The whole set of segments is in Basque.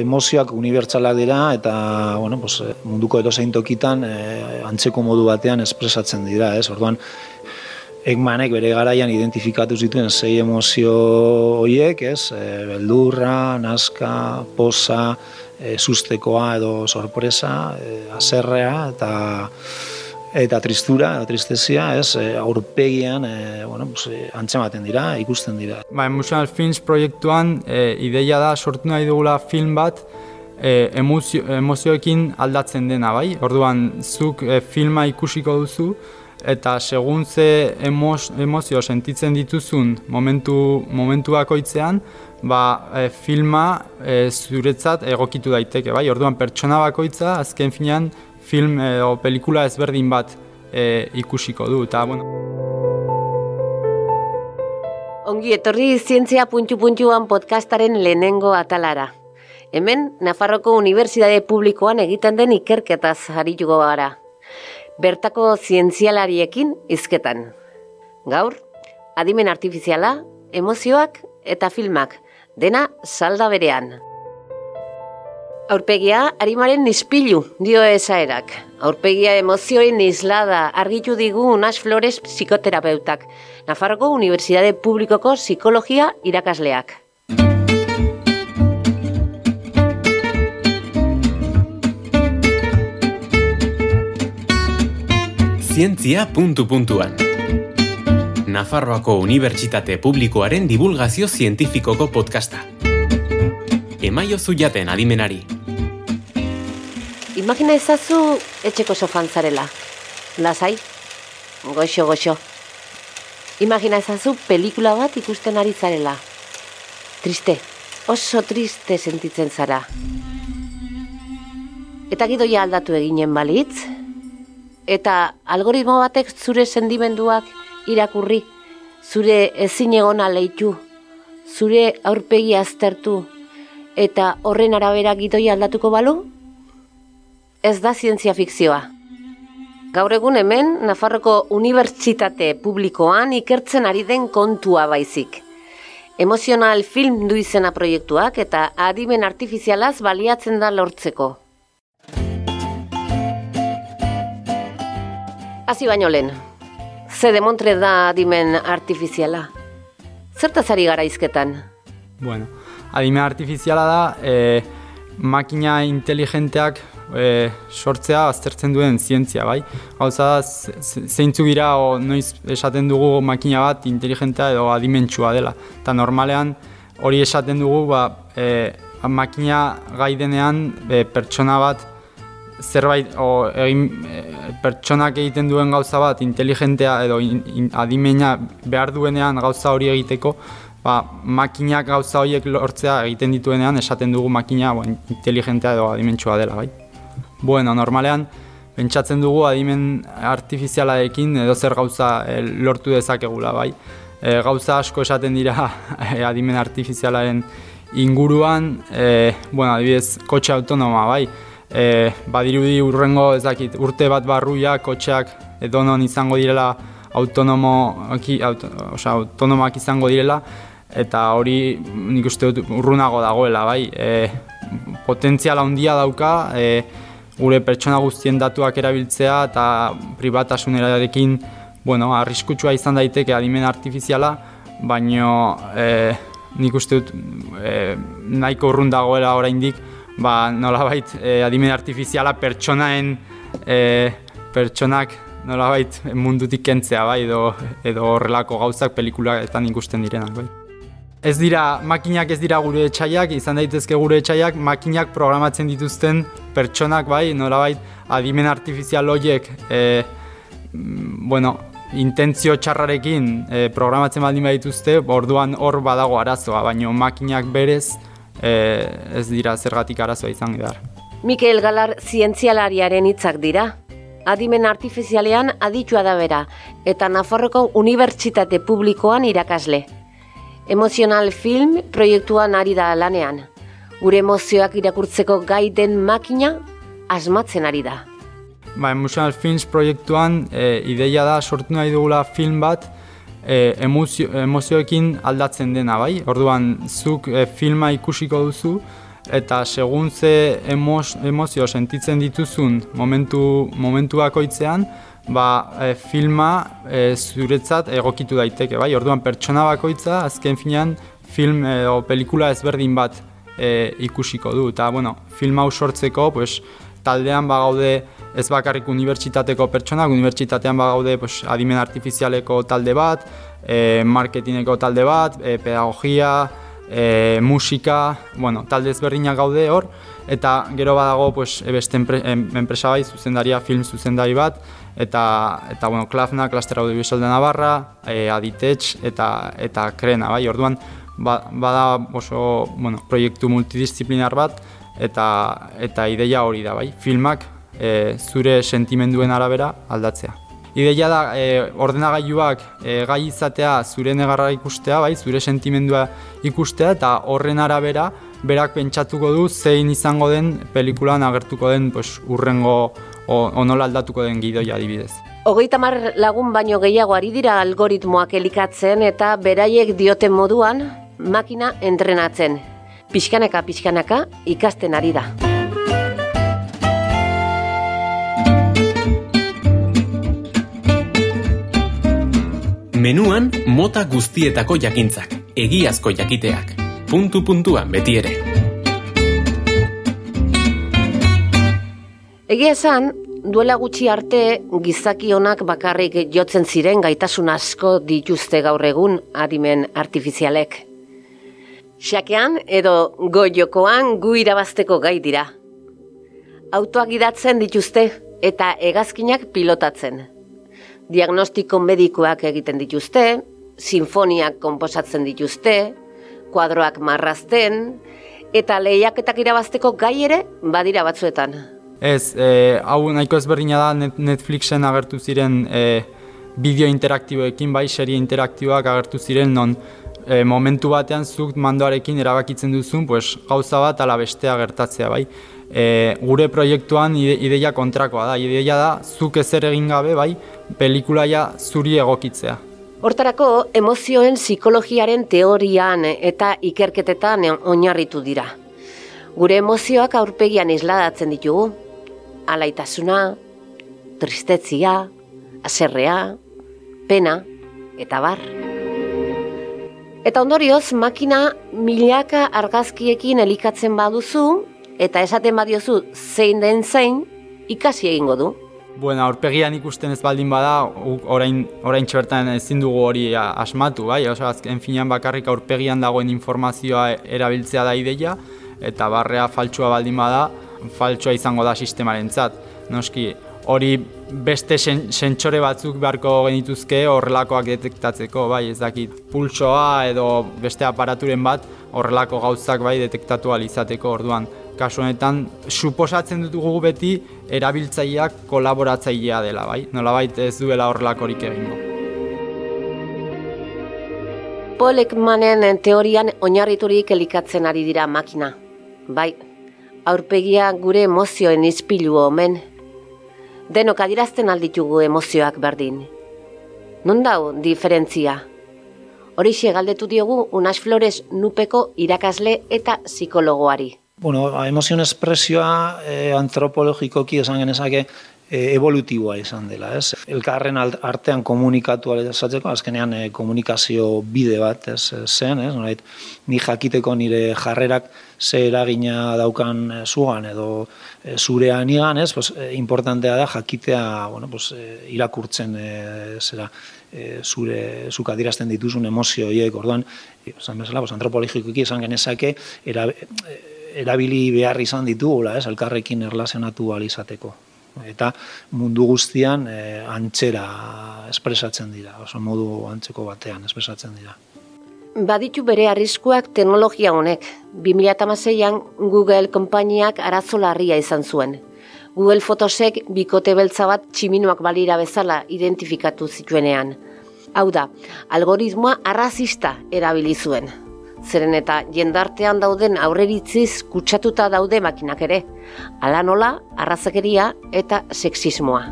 emozioak unibertsalak dira eta bueno, pues, munduko edozein tokitan e, antzeko modu batean espresatzen dira, ez? Orduan, Ekmanek bere garaian identifikatu zituen sei emozio horiek, ez? E, beldurra, naska, posa, e, sustekoa edo sorpresa, e, aserrea eta eta tristura, eta tristezia, ez, e, aurpegian, e, bueno, pues, e, antzematen dira, ikusten dira. Ba, Emotional Films proiektuan, e, ideia da, sortu nahi dugula film bat, e, emozio, emozioekin aldatzen dena, bai? Orduan, zuk e, filma ikusiko duzu, eta segun ze emozio sentitzen dituzun momentu, momentu bakoitzean, ba, e, filma e, zuretzat egokitu daiteke, bai? Orduan, pertsona bakoitza, azken finean, film edo pelikula ezberdin bat e, ikusiko du, eta bueno. Ongi etorri zientzia puntu-puntuan podcastaren lehenengo atalara. Hemen, Nafarroko Unibertsitate Publikoan egiten den ikerketaz harituko gara. Bertako zientzialariekin izketan. Gaur, adimen artifiziala, emozioak eta filmak, dena salda berean. Aurpegia, harimaren nispilu, dio esaerak. Aurpegia emozioen islada, argitu digu Unas Flores psikoterapeutak. Nafarroko Unibertsitate Publikoko Psikologia irakasleak. Zientzia puntu puntuan. Nafarroako Unibertsitate Publikoaren divulgazio zientifikoko podcasta. Emaio zuiaten adimenari. Imagina ezazu etxeko sofan zarela. Lasai, goxo, goxo. Imagina ezazu pelikula bat ikusten ari zarela. Triste, oso triste sentitzen zara. Eta gidoia aldatu eginen balitz? Eta algoritmo batek zure sendimenduak irakurri, zure ezin egona leitu, zure aurpegi aztertu, eta horren arabera gidoia aldatuko balu? Ez da zientzia fikzioa. Gaur egun hemen, Nafarroko Unibertsitate Publikoan ikertzen ari den kontua baizik. Emozional film du izena proiektuak eta adimen artifizialaz baliatzen da lortzeko. Hasi baino lehen, ze demontre da adimen artifiziala? Zertaz ari gara izketan? Bueno, adimen artifiziala da, e, makina inteligenteak e, sortzea aztertzen duen zientzia, bai? Gauza zeintzu gira o noiz esaten dugu makina bat inteligentea edo adimentsua dela. Eta normalean hori esaten dugu, ba, e, makina gai denean e, pertsona bat zerbait, o, egin, e, pertsonak egiten duen gauza bat inteligentea edo in, adimena behar duenean gauza hori egiteko, ba, makinak gauza horiek lortzea egiten dituenean esaten dugu makina bo, inteligentea edo adimentsua dela, bai? Bueno, normalean, pentsatzen dugu adimen artifizialarekin edo zer gauza e, lortu dezakegula, bai. E, gauza asko esaten dira e, adimen artifizialaren inguruan, e, bueno, adibidez, kotxe autonoma, bai. E, badirudi urrengo, ezakit, urte bat barruia kotxeak edonon izango direla autonomo, auto, oza, autonomoak izango direla, eta hori nik uste dut urrunago dagoela, bai. E, potentziala handia dauka, e, gure pertsona guztien datuak erabiltzea eta pribatasunarekin bueno, arriskutsua izan daiteke adimen artifiziala, baino e, nik uste dut e, nahiko urrun dagoela oraindik, ba, nolabait e, adimen artifiziala pertsonaen e, pertsonak nolabait mundutik kentzea bai, edo, edo horrelako gauzak pelikulaetan ikusten direnak. Bai ez dira, makinak ez dira gure etxaiak, izan daitezke gure etxaiak, makinak programatzen dituzten pertsonak, bai, nolabait, adimen artifizial horiek, e, bueno, intentzio txarrarekin e, programatzen baldin badituzte, orduan hor badago arazoa, baina makinak berez e, ez dira zergatik arazoa izan edar. Mikel Galar zientzialariaren hitzak dira. Adimen artifizialean aditua da bera, eta Nafarroko Unibertsitate Publikoan irakasle. Emozional film proiektuan ari da lanean. Gure emozioak irakurtzeko gai den makina asmatzen ari da. Ba, Emotional Films proiektuan e, ideia da sortu nahi dugula film bat e, emozio, emozioekin aldatzen dena, bai? Orduan, zuk e, filma ikusiko duzu eta segun ze emos, emozio sentitzen dituzun momentu, momentu bakoitzean, ba, e, filma e, zuretzat egokitu daiteke, bai? Orduan pertsona bakoitza azken finean film edo pelikula ezberdin bat e, ikusiko du. Eta, bueno, film hau sortzeko, pues, taldean bagaude ez bakarrik unibertsitateko pertsonak, unibertsitatean bagaude pues, adimen artifizialeko talde bat, e, marketingeko talde bat, e, pedagogia, e, musika, bueno, talde ezberdinak gaude hor, eta gero badago pues, e, beste enpresa bai, zuzendaria, film zuzendari bat, eta, eta bueno, Klafna, Klaster Audiovisual de Navarra, e, Aditetx eta, eta Krena, bai, orduan, ba, bada oso bueno, proiektu multidisciplinar bat, eta, eta ideia hori da, bai, filmak e, zure sentimenduen arabera aldatzea. Ideia da e, ordenagailuak e, gai izatea zure negarra ikustea, bai, zure sentimendua ikustea eta horren arabera berak pentsatuko du zein izango den pelikulan agertuko den pues, urrengo onola aldatuko den gidoia adibidez. Hogeita mar lagun baino gehiago ari dira algoritmoak elikatzen eta beraiek dioten moduan makina entrenatzen. Pixkanaka, pixkanaka ikasten ari da. Menuan mota guztietako jakintzak, egiazko jakiteak, puntu puntuan beti ere. Egia esan, duela gutxi arte gizaki honak bakarrik jotzen ziren gaitasun asko dituzte gaur egun adimen artifizialek. Xakean edo goiokoan gu irabazteko gai dira. Autoak idatzen dituzte eta hegazkinak pilotatzen diagnostiko medikoak egiten dituzte, sinfoniak konposatzen dituzte, kuadroak marrazten, eta lehiaketak irabazteko gai ere badira batzuetan. Ez, e, hau nahiko ezberdina da Netflixen agertu ziren e, bideo interaktiboekin, bai, serie interaktiboak agertu ziren, non e, momentu batean zuk mandoarekin erabakitzen duzun, pues, gauza bat ala bestea gertatzea, bai e, gure proiektuan ideia kontrakoa da. Ideia da, zuk ezer egin gabe, bai, pelikulaia zuri egokitzea. Hortarako, emozioen psikologiaren teorian eta ikerketetan oinarritu dira. Gure emozioak aurpegian isladatzen ditugu. Alaitasuna, tristetzia, aserrea, pena, eta bar. Eta ondorioz, makina milaka argazkiekin elikatzen baduzu, eta esaten badiozu zein den zein, ikasi egingo du. Bueno, aurpegian ikusten ez baldin bada, orain, orain txertan ezin dugu hori asmatu, bai? Oso, azken finean bakarrik aurpegian dagoen informazioa erabiltzea da ideia, eta barrea faltsua baldin bada, faltsua izango da sistemaren zat. Noski, hori beste sentsore batzuk beharko genituzke horrelakoak detektatzeko, bai, ez dakit, pulsoa edo beste aparaturen bat horrelako gauzak bai detektatu izateko orduan kasu honetan suposatzen dut gugu beti erabiltzaileak kolaboratzailea dela, bai? Nolabait ez duela horrelakorik egingo. Paul Ekmanen teorian oinarriturik elikatzen ari dira makina. Bai, aurpegia gure emozioen izpilu omen. Denok adirazten alditugu emozioak berdin. Non dau diferentzia? Horixe galdetu diogu Unas Flores nupeko irakasle eta psikologoari. Bueno, emozion espresioa e, antropologikoki esan genezake e, evolutiboa izan dela, ez? Elkarren artean komunikatu alezatzeko, azkenean e, komunikazio bide bat, ez, zen, ez? Norait, ni jakiteko nire jarrerak ze eragina daukan e, edo e, zurean igan, ez? Pues, e, importantea da jakitea, bueno, pues, e, irakurtzen e, zera, e, zure zuk adirazten dituzun emozio horiek, orduan, esan bezala, pues, antropologikoki esan genezake, era, erabili behar izan ditugula, ez, elkarrekin erlazionatu izateko. Eta mundu guztian e, antzera espresatzen dira, oso modu antzeko batean espresatzen dira. Baditu bere arriskuak teknologia honek. 2006an Google konpainiak arazo larria izan zuen. Google Photosek bikote beltza bat tximinoak balira bezala identifikatu zituenean. Hau da, algoritmoa arrazista erabili zuen zeren eta jendartean dauden aurreritziz kutsatuta daude makinak ere, ala nola, arrazakeria eta sexismoa.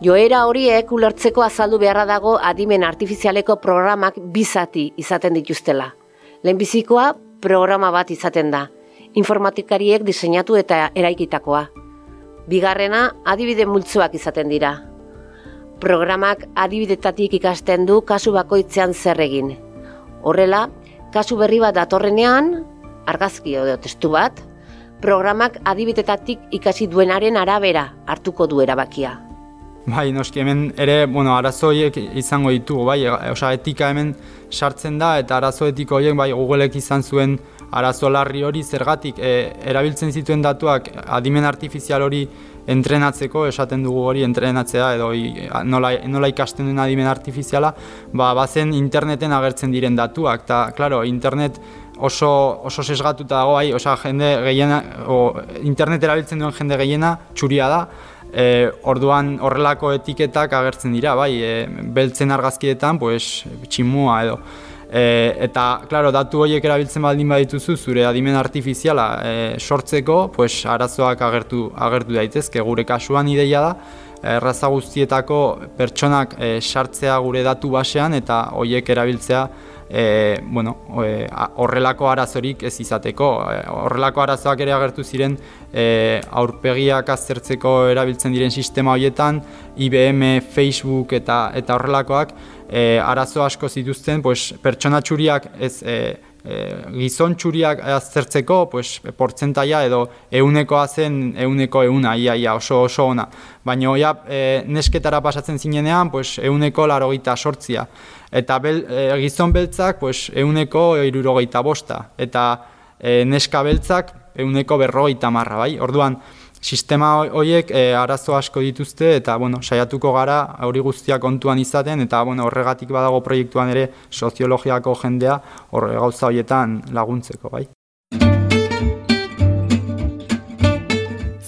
Joera horiek ulertzeko azaldu beharra dago adimen artifizialeko programak bizati izaten dituztela. Lehenbizikoa programa bat izaten da, informatikariek diseinatu eta eraikitakoa. Bigarrena, adibide multzoak izaten dira. Programak adibidetatik ikasten du kasu bakoitzean zer egin. Horrela, kasu berri bat datorrenean, argazki edo testu bat, programak adibidetatik ikasi duenaren arabera hartuko du erabakia. Bai, noski hemen ere, bueno, arazoiek izango ditugu, bai, osea, etika hemen sartzen da, eta arazo etiko horiek, bai, Googleek izan zuen arazo larri hori zergatik e, erabiltzen zituen datuak adimen artifizial hori entrenatzeko, esaten dugu hori entrenatzea edo nola, nola ikasten duen adimen artifiziala, ba, bazen interneten agertzen diren datuak, eta, klaro, internet oso, oso sesgatuta dago, bai, osea, jende gehiena, o, internet erabiltzen duen jende gehiena, txuria da, E, orduan horrelako etiketak agertzen dira, bai, e, beltzen argazkietan, pues, tximua edo. E, eta, klaro, datu horiek erabiltzen baldin badituzu, zure adimen artifiziala e, sortzeko, pues, arazoak agertu, agertu daitezke, gure kasuan ideia da, erraza guztietako pertsonak e, sartzea gure datu basean eta horiek erabiltzea e, bueno, e, horrelako arazorik ez izateko. Horrelako arazoak ere agertu ziren e, aurpegiak aztertzeko erabiltzen diren sistema horietan, IBM, Facebook eta eta horrelakoak e, arazo asko zituzten, pues, pertsona txuriak ez e, e, gizon txuriak aztertzeko, pues, portzentaia edo eunekoa zen euneko euna, ia, ia, oso oso ona. Baina ja, e, nesketara pasatzen zinenean, pues, euneko laro gita sortzia. Eta bel, e, gizon beltzak, pues, euneko irurogeita bosta. Eta e, neska beltzak, euneko berrogeita marra, bai? Orduan, sistema horiek e, arazo asko dituzte eta bueno, saiatuko gara hori guztia kontuan izaten eta bueno, horregatik badago proiektuan ere soziologiako jendea horre gauza horietan laguntzeko, bai.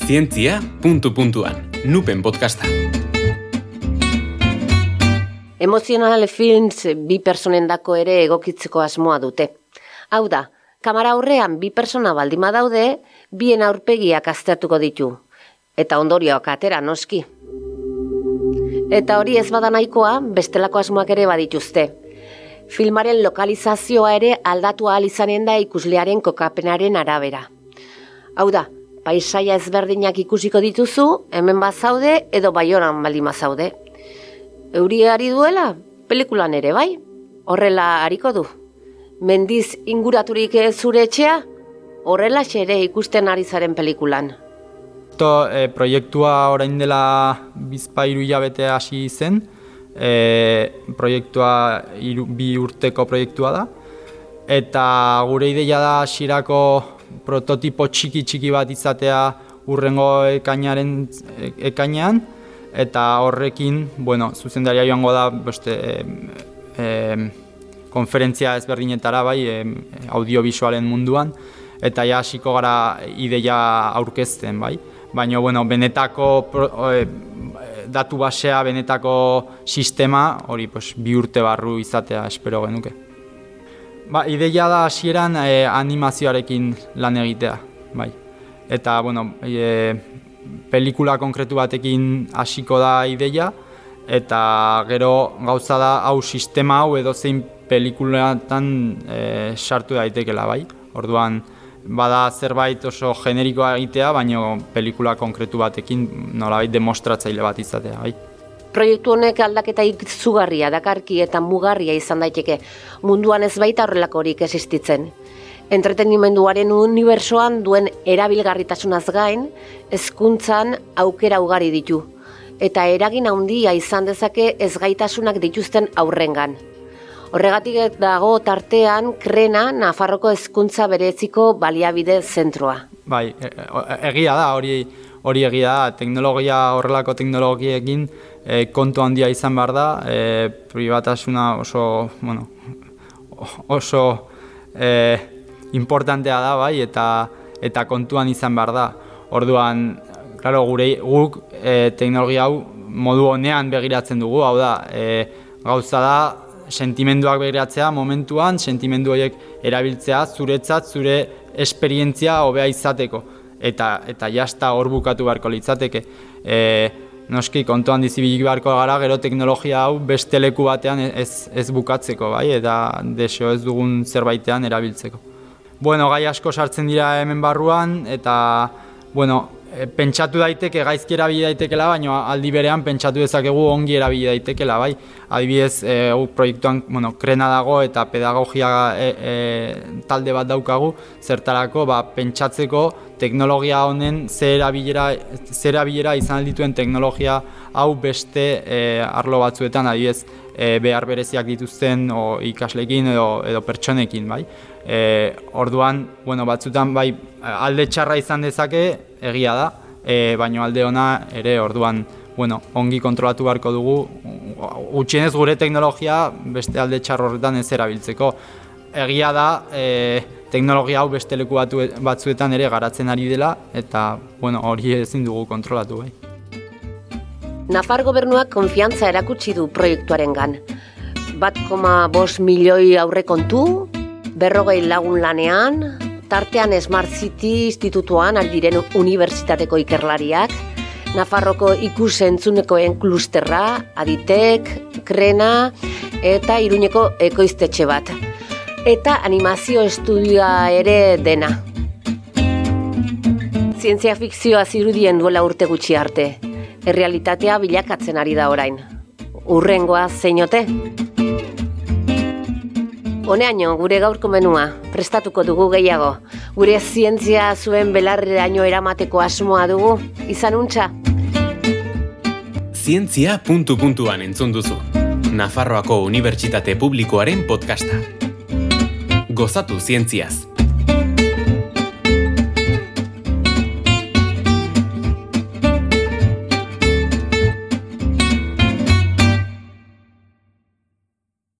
Zientzia, puntu puntuan, nupen podcasta. Emozional films bi personen dako ere egokitzeko asmoa dute. Hau da, kamara aurrean bi persona baldima daude, bien aurpegiak aztertuko ditu, eta ondorioak atera noski. Eta hori ez bada nahikoa, bestelako asmoak ere badituzte. Filmaren lokalizazioa ere aldatu ahal izanen da ikuslearen kokapenaren arabera. Hau da, paisaia ezberdinak ikusiko dituzu, hemen bazaude edo baionan balima zaude. Euriari duela, pelikulan ere bai, horrela hariko du. Mendiz inguraturik zure etxea, horrela ere ikusten ari zaren pelikulan. To, e, proiektua orain dela bizpairu hilabete hasi zen, e, proiektua iru, bi urteko proiektua da, eta gure ideia da hasierako prototipo txiki txiki bat izatea urrengo ekainaren e, ekainean, eta horrekin, bueno, zuzendaria joango da beste, e, konferentzia ezberdinetara bai, e, audiovisualen munduan, eta ja hasiko gara ideia aurkezten, bai. Baina, bueno, benetako e, datu basea, benetako sistema, hori pues, bi urte barru izatea espero genuke. Ba, ideia da hasieran e, animazioarekin lan egitea, bai. Eta, bueno, e, pelikula konkretu batekin hasiko da ideia, eta gero gauza da hau sistema hau edo zein pelikulatan e, sartu daitekela, bai. Orduan, bada zerbait oso generikoa egitea, baina pelikula konkretu batekin nolabait demostratzaile bat izatea, bai. Proiektu honek aldaketa izugarria, dakarki eta mugarria izan daiteke, munduan ez baita horrelakorik existitzen. Entretenimenduaren unibersoan duen erabilgarritasunaz gain, hezkuntzan aukera ugari ditu, eta eragin handia izan dezake ezgaitasunak dituzten aurrengan. Horregatik dago tartean krena Nafarroko hezkuntza bereziko baliabide zentroa. Bai, e, e, egia da, hori hori egia da, teknologia horrelako teknologiekin e, kontu handia izan behar da, e, privatasuna oso, bueno, oso e, importantea da, bai, eta eta kontuan izan behar da. Orduan, claro, gure guk e, teknologia hau modu honean begiratzen dugu, hau da, e, gauza da, sentimenduak begiratzea momentuan, sentimendu horiek erabiltzea zuretzat zure esperientzia hobea izateko eta eta jasta hor bukatu beharko litzateke. E, noski kontuan dizibilik beharko gara gero teknologia hau beste leku batean ez, ez bukatzeko bai eta desio ez dugun zerbaitean erabiltzeko. bueno, gai asko sartzen dira hemen barruan, eta, bueno, e, pentsatu daiteke gaizki erabili daitekela, baina aldi berean pentsatu dezakegu ongi erabili daitekela, bai. Adibidez, e, proiektuan, bueno, krena dago eta pedagogia e, e, talde bat daukagu, zertarako, ba, pentsatzeko teknologia honen zer erabilera, zer erabilera izan dituen teknologia hau beste e, arlo batzuetan, adibidez, e, behar bereziak dituzten o ikaslekin edo, edo pertsonekin, bai. E, orduan, bueno, batzutan bai alde txarra izan dezake, egia da, e, baino alde ona ere orduan bueno, ongi kontrolatu beharko dugu, gutxienez gure teknologia beste alde txarro horretan ez erabiltzeko. Egia da, e, teknologia hau beste leku batzuetan ere garatzen ari dela, eta bueno, hori ezin dugu kontrolatu bai. Nafar gobernuak konfiantza erakutsi du proiektuaren gan. Bat koma bos milioi aurrekontu, berrogei lagun lanean, tartean Smart City institutuan aldiren unibertsitateko ikerlariak, Nafarroko ikusentzunekoen klusterra, Aditek, Krena eta Iruñeko ekoiztetxe bat. Eta animazio estudioa ere dena. Zientzia fikzioa zirudien duela urte gutxi arte. Errealitatea bilakatzen ari da orain. Urrengoa zeinote? Honeaino, gure gaurko menua, prestatuko dugu gehiago. Gure zientzia zuen belarreraino eramateko asmoa dugu, izan untxa? Zientzia puntu puntuan entzun duzu. Nafarroako Unibertsitate Publikoaren podcasta. Gozatu zientziaz.